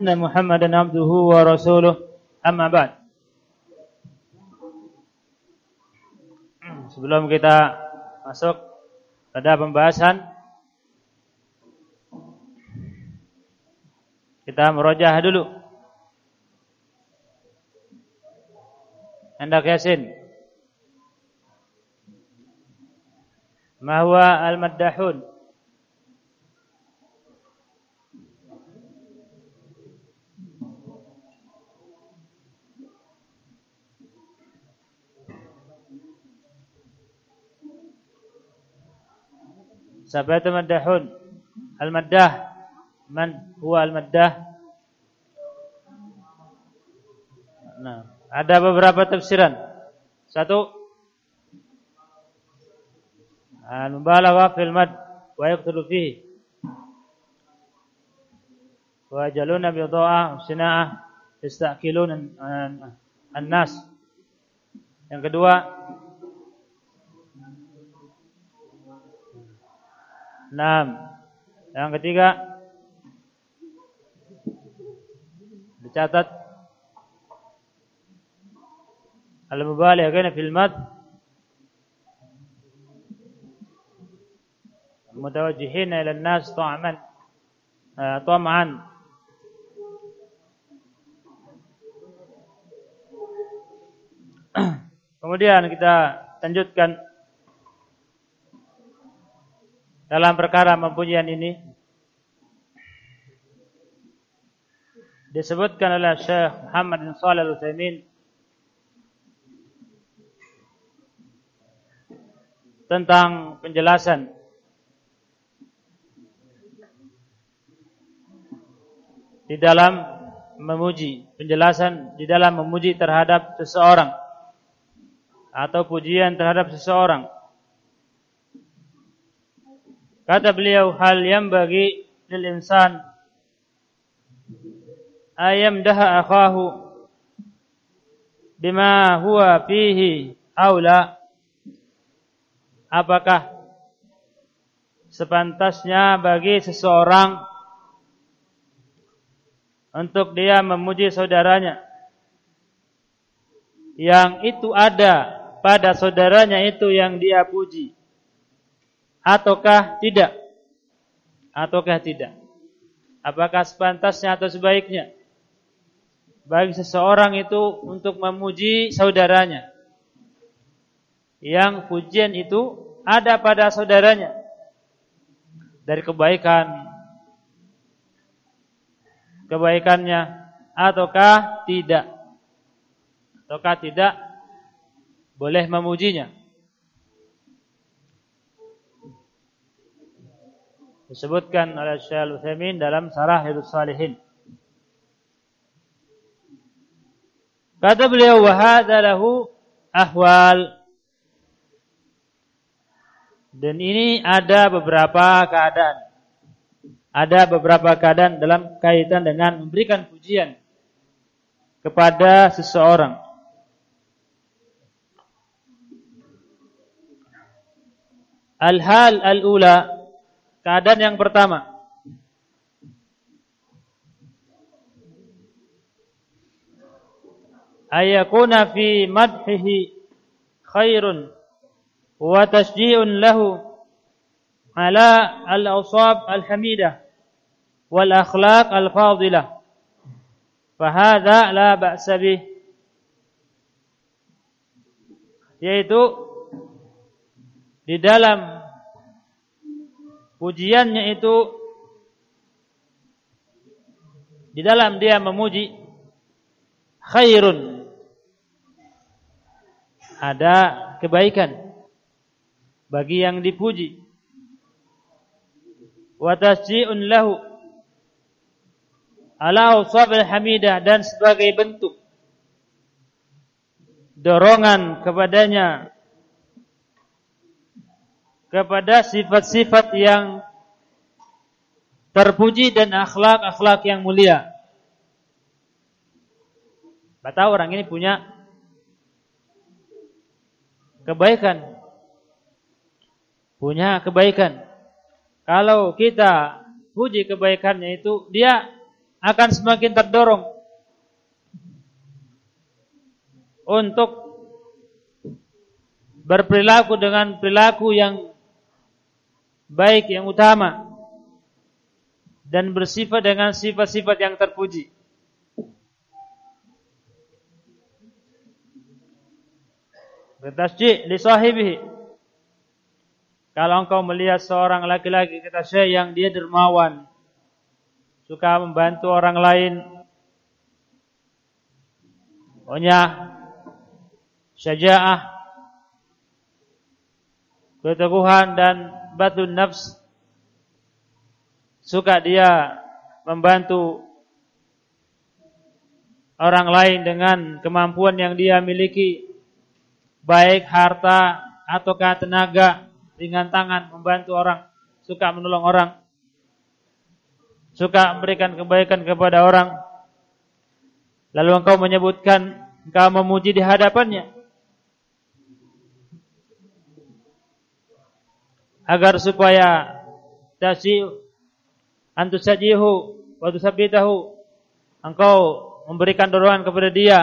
أن محمدا عبده ورسوله أما بعد Sebelum kita masuk pada pembahasan kita merojah dulu. Hendak Yasin. Ma huwa al-maddahun? Siapa itu maddahun? Al-maddah. Man huwa al-maddah? Nah, ada beberapa tafsiran. Satu Al-mubalaghah fil mad wa yaqtulu fihi. Wa jaluna bi dha'ah sina'ah yastaqilun an-nas. Yang kedua Enam. Yang ketiga. Dicatat. Al-mubaligh kana fil mad mutawajjihin ila an-nas ta'man tam'an Kemudian kita lanjutkan dalam perkara mempunyai ini disebutkan oleh Syekh Muhammad bin Shalih Al-Utsaimin tentang penjelasan di dalam memuji, penjelasan di dalam memuji terhadap seseorang atau pujian terhadap seseorang Kata beliau hal yang bagi lil insan ayam daha akhahu bima huwa fihi aula apakah sepantasnya bagi seseorang untuk dia memuji saudaranya? Yang itu ada pada saudaranya itu yang dia puji ataukah tidak? Ataukah tidak? Apakah sepantasnya atau sebaiknya? Bagi seseorang itu untuk memuji saudaranya. Yang pujian itu ada pada saudaranya. Dari kebaikan kebaikannya ataukah tidak? Ataukah tidak? Boleh memujinya disebutkan oleh Syekh Al-Utsaimin dalam Sarah Salihin. Kata beliau wa hadza ahwal dan ini ada beberapa keadaan. Ada beberapa keadaan dalam kaitan dengan memberikan pujian kepada seseorang. Al-hal al-ula Keadaan yang pertama. Ayakuna fi madhihi khairun wa tasji'un lahu ala al-awsab al-hamidah wal akhlaq al-fadilah. Fahadha la ba'sa bih. Yaitu di dalam pujiannya itu di dalam dia memuji khairun. Ada kebaikan bagi yang dipuji. Wa tasji'un lahu ala usabil hamidah dan sebagai bentuk dorongan kepadanya kepada sifat-sifat yang terpuji dan akhlak-akhlak yang mulia. Bapak orang ini punya kebaikan. Punya kebaikan. Kalau kita puji kebaikannya itu, dia akan semakin terdorong untuk berperilaku dengan perilaku yang baik yang utama dan bersifat dengan sifat-sifat yang terpuji. Bertasjid li sahibihi. Kalau engkau melihat seorang laki-laki kata syekh yang dia dermawan, suka membantu orang lain, punya syaja'ah, keteguhan dan batu nafs, suka dia membantu orang lain dengan kemampuan yang dia miliki baik harta ataukah tenaga dengan tangan membantu orang, suka menolong orang, suka memberikan kebaikan kepada orang. Lalu engkau menyebutkan engkau memuji di hadapannya. Agar supaya tasi antusajihu wa tusabitahu engkau memberikan dorongan kepada dia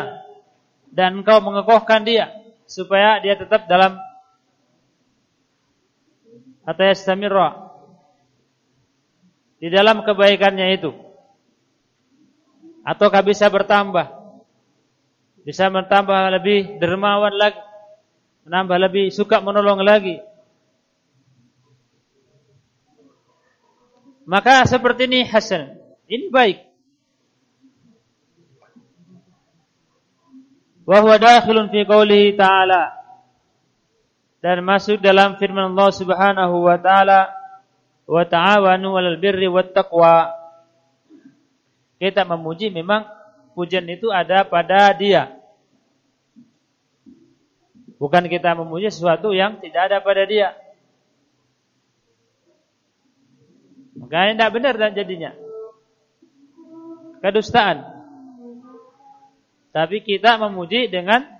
dan engkau mengekohkan dia supaya dia tetap dalam atau yastamirra di dalam kebaikannya itu. Ataukah bisa bertambah? Bisa bertambah lebih dermawan lagi menambah lebih suka menolong lagi maka seperti ini hasan. Ini baik. Wa huwa dakhilun fi qoulihi ta'ala. Dan masuk dalam firman Allah Subhanahu wa taala wa ta'awanu 'alal birri wat taqwa. Kita memuji memang pujian itu ada pada dia. Bukan kita memuji sesuatu yang tidak ada pada dia maka tidak benar dan jadinya kedustaan tapi kita memuji dengan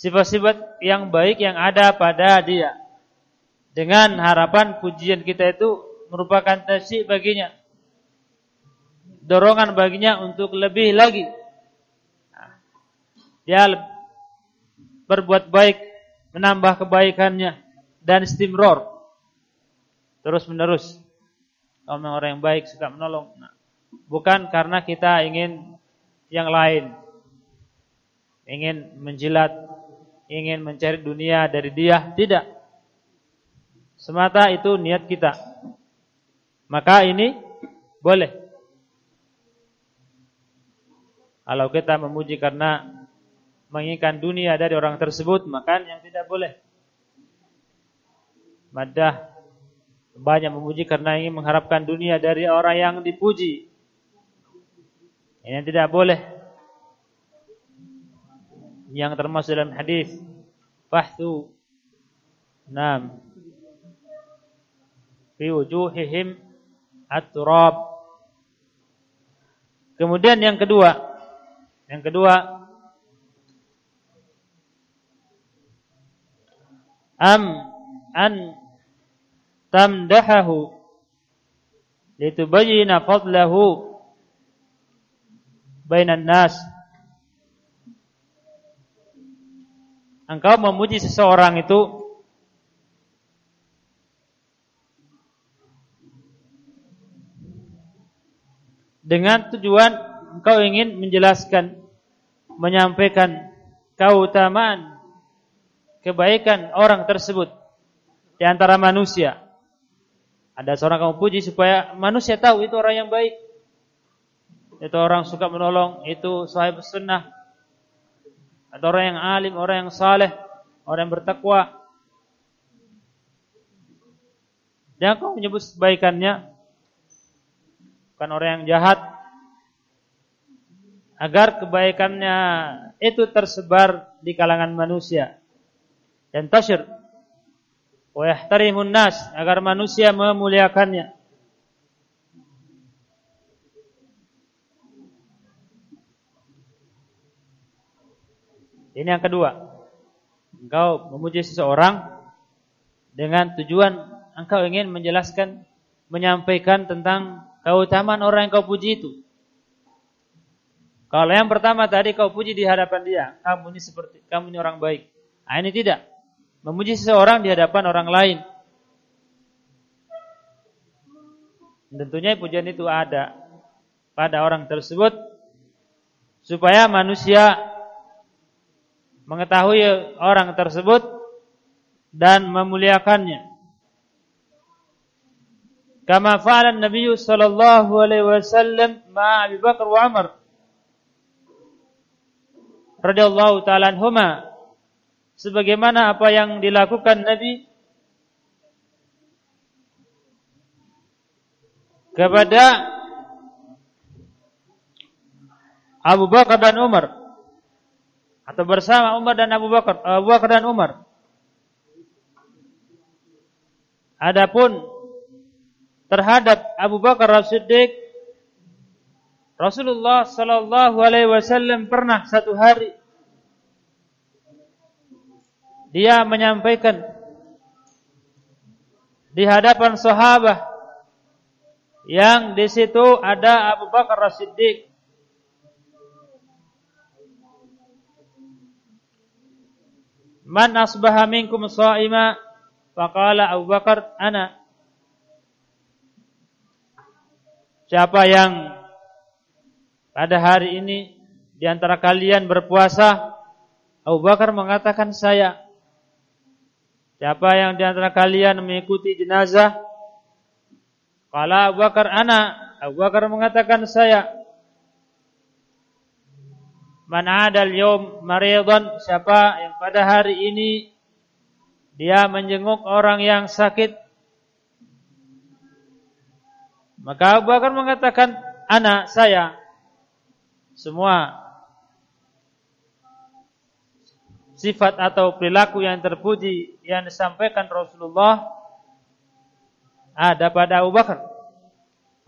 sifat-sifat yang baik yang ada pada dia. Dengan harapan pujian kita itu merupakan tasyi baginya. Dorongan baginya untuk lebih lagi. Dia berbuat baik, menambah kebaikannya dan istimror. Terus menerus. Kalau orang yang baik suka menolong. Nah, bukan karena kita ingin yang lain ingin menjilat, ingin mencari dunia dari dia, tidak. Semata itu niat kita. Maka ini boleh. Kalau kita memuji karena menginginkan dunia dari orang tersebut, maka yang tidak boleh. Madah banyak memuji karena ingin mengharapkan dunia dari orang yang dipuji. Ini tidak boleh yang termasuk dalam hadis fahthu nam fi wujuhihim at-turab kemudian yang kedua yang kedua am an tamdahahu litubayyana fadlahu bainan nas engkau memuji seseorang itu dengan tujuan engkau ingin menjelaskan menyampaikan keutamaan kebaikan orang tersebut di antara manusia. Ada seorang kamu puji supaya manusia tahu itu orang yang baik. Itu orang suka menolong, itu sahib sunnah, atau orang yang alim, orang yang saleh, orang yang bertakwa. Jangan kau menyebut kebaikannya. Bukan orang yang jahat. Agar kebaikannya itu tersebar di kalangan manusia. Dan tasyir wa yahtarimun agar manusia memuliakannya Ini yang kedua. Engkau memuji seseorang dengan tujuan engkau ingin menjelaskan, menyampaikan tentang keutamaan orang yang kau puji itu. Kalau yang pertama tadi kau puji di hadapan dia, kamu ini seperti kamu ini orang baik. Nah, ini tidak. Memuji seseorang di hadapan orang lain. Tentunya pujian itu ada pada orang tersebut supaya manusia mengetahui orang tersebut dan memuliakannya. Kama fa'ala Nabi sallallahu alaihi wasallam ma Abu Bakar wa Umar radhiyallahu taala anhuma sebagaimana apa yang dilakukan Nabi kepada Abu Bakar dan Umar atau bersama Umar dan Abu Bakar, Abu Bakar dan Umar. Adapun terhadap Abu Bakar As-Siddiq Rasulullah sallallahu alaihi wasallam pernah satu hari dia menyampaikan di hadapan sahabat yang di situ ada Abu Bakar As-Siddiq. Man asbaha minkum sha'ima faqala Abu Bakar ana. Siapa yang pada hari ini di antara kalian berpuasa? Abu Bakar mengatakan saya. Siapa yang di antara kalian mengikuti jenazah? Kala Abu Bakar ana, Abu Bakar mengatakan saya. Man adal yom maridan, siapa yang pada hari ini dia menjenguk orang yang sakit. Maka Abu Bakar mengatakan, anak saya. Semua sifat atau perilaku yang terpuji yang disampaikan Rasulullah ada pada Abu Bakar.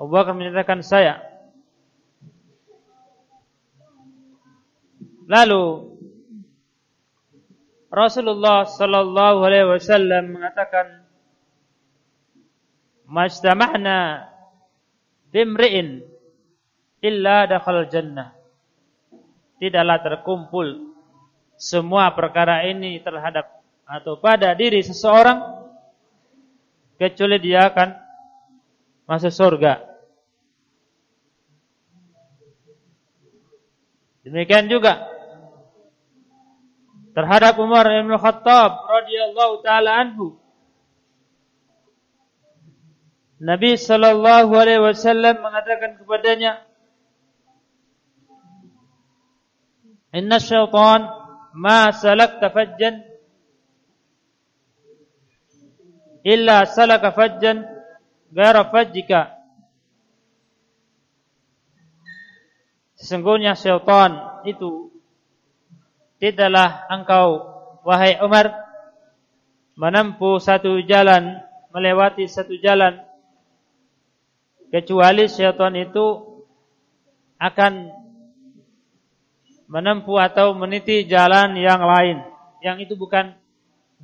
Abu Bakar menyatakan saya. Lalu Rasulullah sallallahu alaihi wasallam mengatakan Majtama'na bimri'in illa dakhal jannah. Tidaklah terkumpul semua perkara ini terhadap atau pada diri seseorang kecuali dia akan masuk surga. Demikian juga terhadap Umar bin Khattab radhiyallahu taala anhu. Nabi sallallahu alaihi wasallam mengatakan kepadanya, "Inna syaitan ma salakta fajjan illa salaka fajjan gara fajjika. Sesungguhnya syaitan itu tidaklah engkau wahai Umar menempuh satu jalan melewati satu jalan kecuali syaitan itu akan menempuh atau meniti jalan yang lain. Yang itu bukan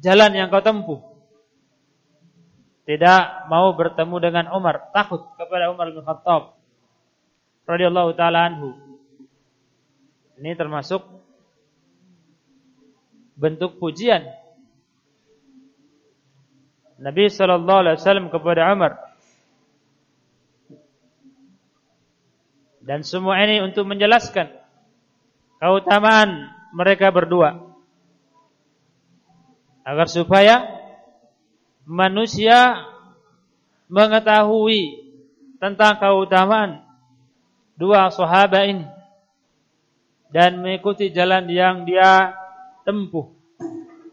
jalan yang kau tempuh. Tidak mau bertemu dengan Umar, takut kepada Umar bin Khattab. Radhiyallahu taala anhu. Ini termasuk bentuk pujian. Nabi sallallahu alaihi wasallam kepada Umar. Dan semua ini untuk menjelaskan keutamaan mereka berdua. Agar supaya manusia mengetahui tentang keutamaan dua sahabat ini dan mengikuti jalan yang dia tempuh.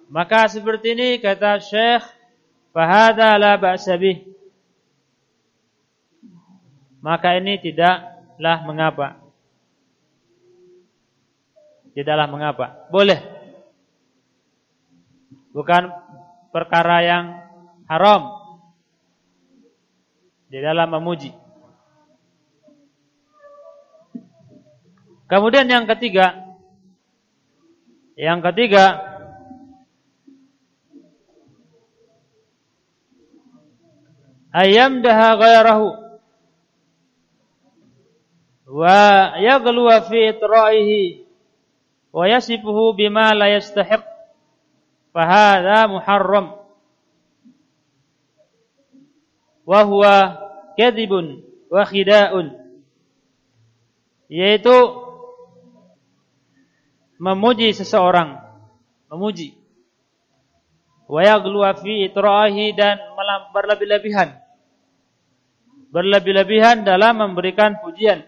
Maka seperti ini kata Syekh, fahada la ba'sabih. Maka ini tidaklah mengapa. Tidaklah mengapa. Boleh. Bukan perkara yang haram di dalam memuji. Kemudian yang ketiga, yang ketiga ayam daha ghairahu wa yaghlu fi itra'ihi wa yasifuhu bima la yastahiq hadha muharram wa huwa kadhibun wa khida'un yaitu memuji seseorang memuji. wa yaghlu fi itra'ihi dan berlebih-lebihan. berlebih-lebihan dalam memberikan pujian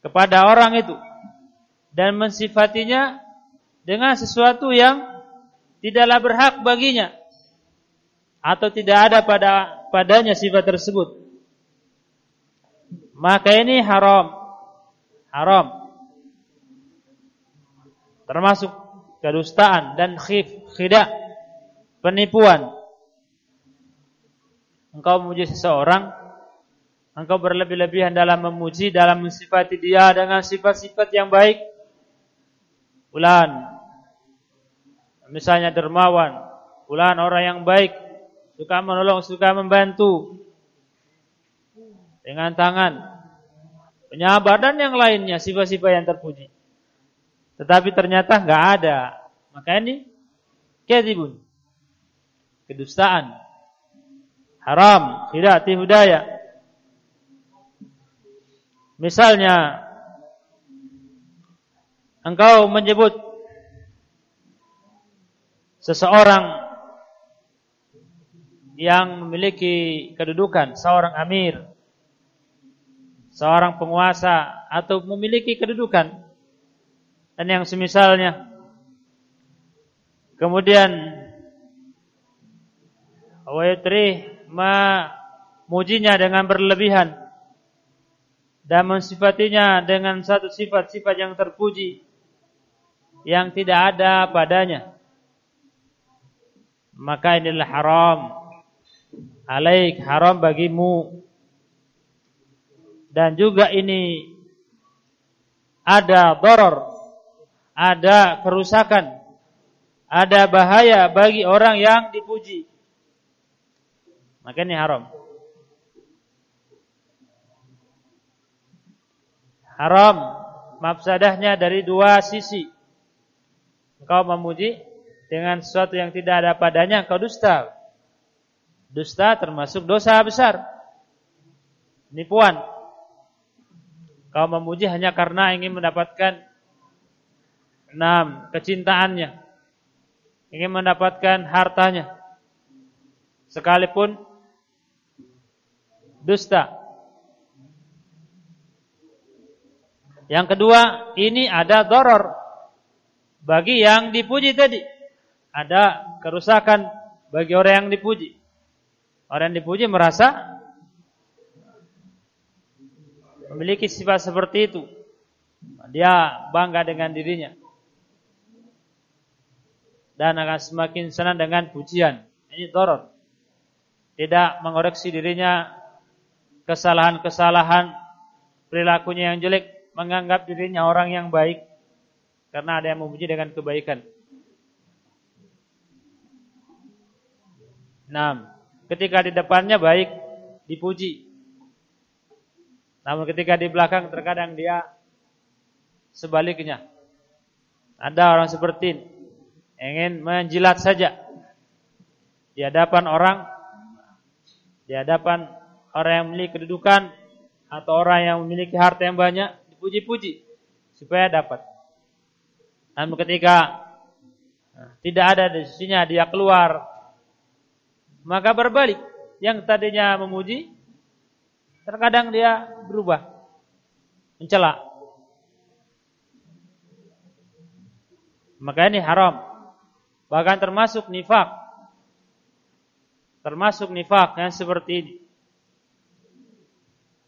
kepada orang itu dan mensifatinya dengan sesuatu yang tidaklah berhak baginya atau tidak ada pada padanya sifat tersebut. Maka ini haram. Haram. Termasuk kedustaan dan khif khida penipuan. Engkau memuji seseorang engkau berlebih-lebihan dalam memuji, dalam mensifati dia dengan sifat-sifat yang baik. Ulan, misalnya dermawan, ulan orang yang baik, suka menolong, suka membantu. Dengan tangan, penyabar dan yang lainnya sifat-sifat yang terpuji. Tetapi ternyata nggak ada. Maka ini kedibun, kedustaan, haram, tidak tihudaya. Misalnya engkau menyebut seseorang yang memiliki kedudukan, seorang amir, seorang penguasa atau memiliki kedudukan dan yang semisalnya. Kemudian wayatri mujinya dengan berlebihan dan mensifatinya dengan satu sifat-sifat yang terpuji yang tidak ada padanya. Maka inilah haram. Alaik haram bagimu. Dan juga ini ada doror ada kerusakan ada bahaya bagi orang yang dipuji. Maka ini haram. Haram mafsadahnya dari dua sisi. Engkau memuji dengan sesuatu yang tidak ada padanya, engkau dusta. Dusta termasuk dosa besar. Nipuan. Kau memuji hanya karena ingin mendapatkan enam kecintaannya. Ingin mendapatkan hartanya. Sekalipun dusta. Yang kedua, ini ada doror bagi yang dipuji tadi. Ada kerusakan bagi orang yang dipuji. Orang yang dipuji merasa memiliki sifat seperti itu. Dia bangga dengan dirinya. Dan akan semakin senang dengan pujian. Ini doror. Tidak mengoreksi dirinya kesalahan-kesalahan perilakunya yang jelek menganggap dirinya orang yang baik karena ada yang memuji dengan kebaikan. Nah, ketika di depannya baik dipuji. Namun ketika di belakang terkadang dia sebaliknya. Ada orang seperti ingin menjilat saja di hadapan orang di hadapan orang yang memiliki kedudukan atau orang yang memiliki harta yang banyak dipuji-puji supaya dapat. Namun ketika tidak ada di sisinya dia keluar, maka berbalik. Yang tadinya memuji, terkadang dia berubah, mencela. Maka ini haram. Bahkan termasuk nifak. Termasuk nifak yang seperti ini.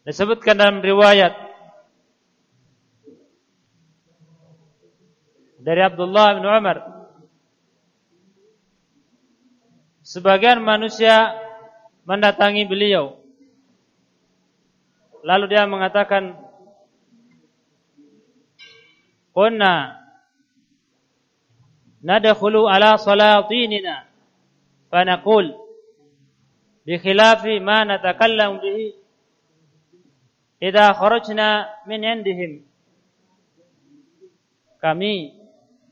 Disebutkan dalam riwayat dari Abdullah bin Umar. Sebagian manusia mendatangi beliau. Lalu dia mengatakan, "Kunna nadkhulu ala salatinina fa naqul bi khilafi ma natakallamu bihi idza kharajna min indihim kami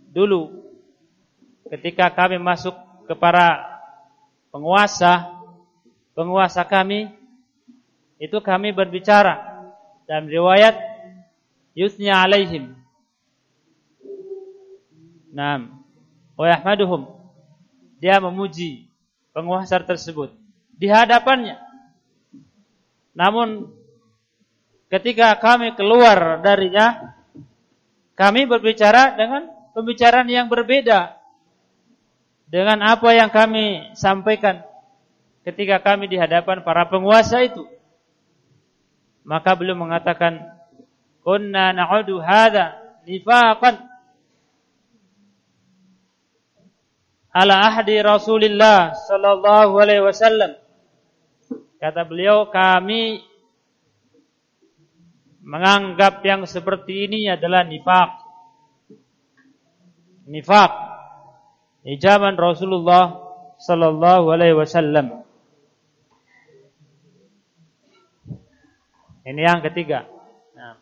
dulu ketika kami masuk ke para penguasa penguasa kami itu kami berbicara dalam riwayat yusnya alaihim. Naam. Wa dia memuji penguasa tersebut. Di hadapannya. Namun ketika kami keluar darinya, kami berbicara dengan pembicaraan yang berbeda dengan apa yang kami sampaikan ketika kami di hadapan para penguasa itu. Maka beliau mengatakan, "Kunna na'udu hadza nifaqan ala ahdi Rasulillah sallallahu alaihi wasallam." Kata beliau, kami menganggap yang seperti ini adalah nifak. Nifak. Di zaman Rasulullah sallallahu alaihi wasallam. Ini yang ketiga. Nah.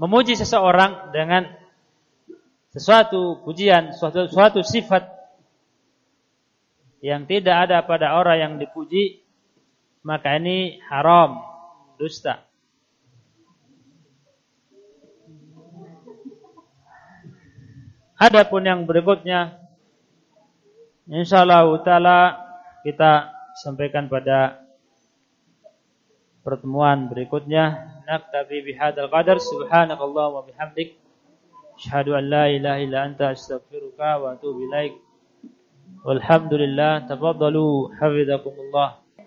memuji seseorang dengan sesuatu pujian, suatu, suatu sifat yang tidak ada pada orang yang dipuji maka ini haram, dusta. Adapun yang berikutnya insyaallah taala kita sampaikan pada pertemuan berikutnya. Naktabi bihadzal qadar subhanakallah wa bihamdik asyhadu an la ilaha illa anta astaghfiruka wa atubu ilaik. Walhamdulillah tafaddalu hafizakumullah.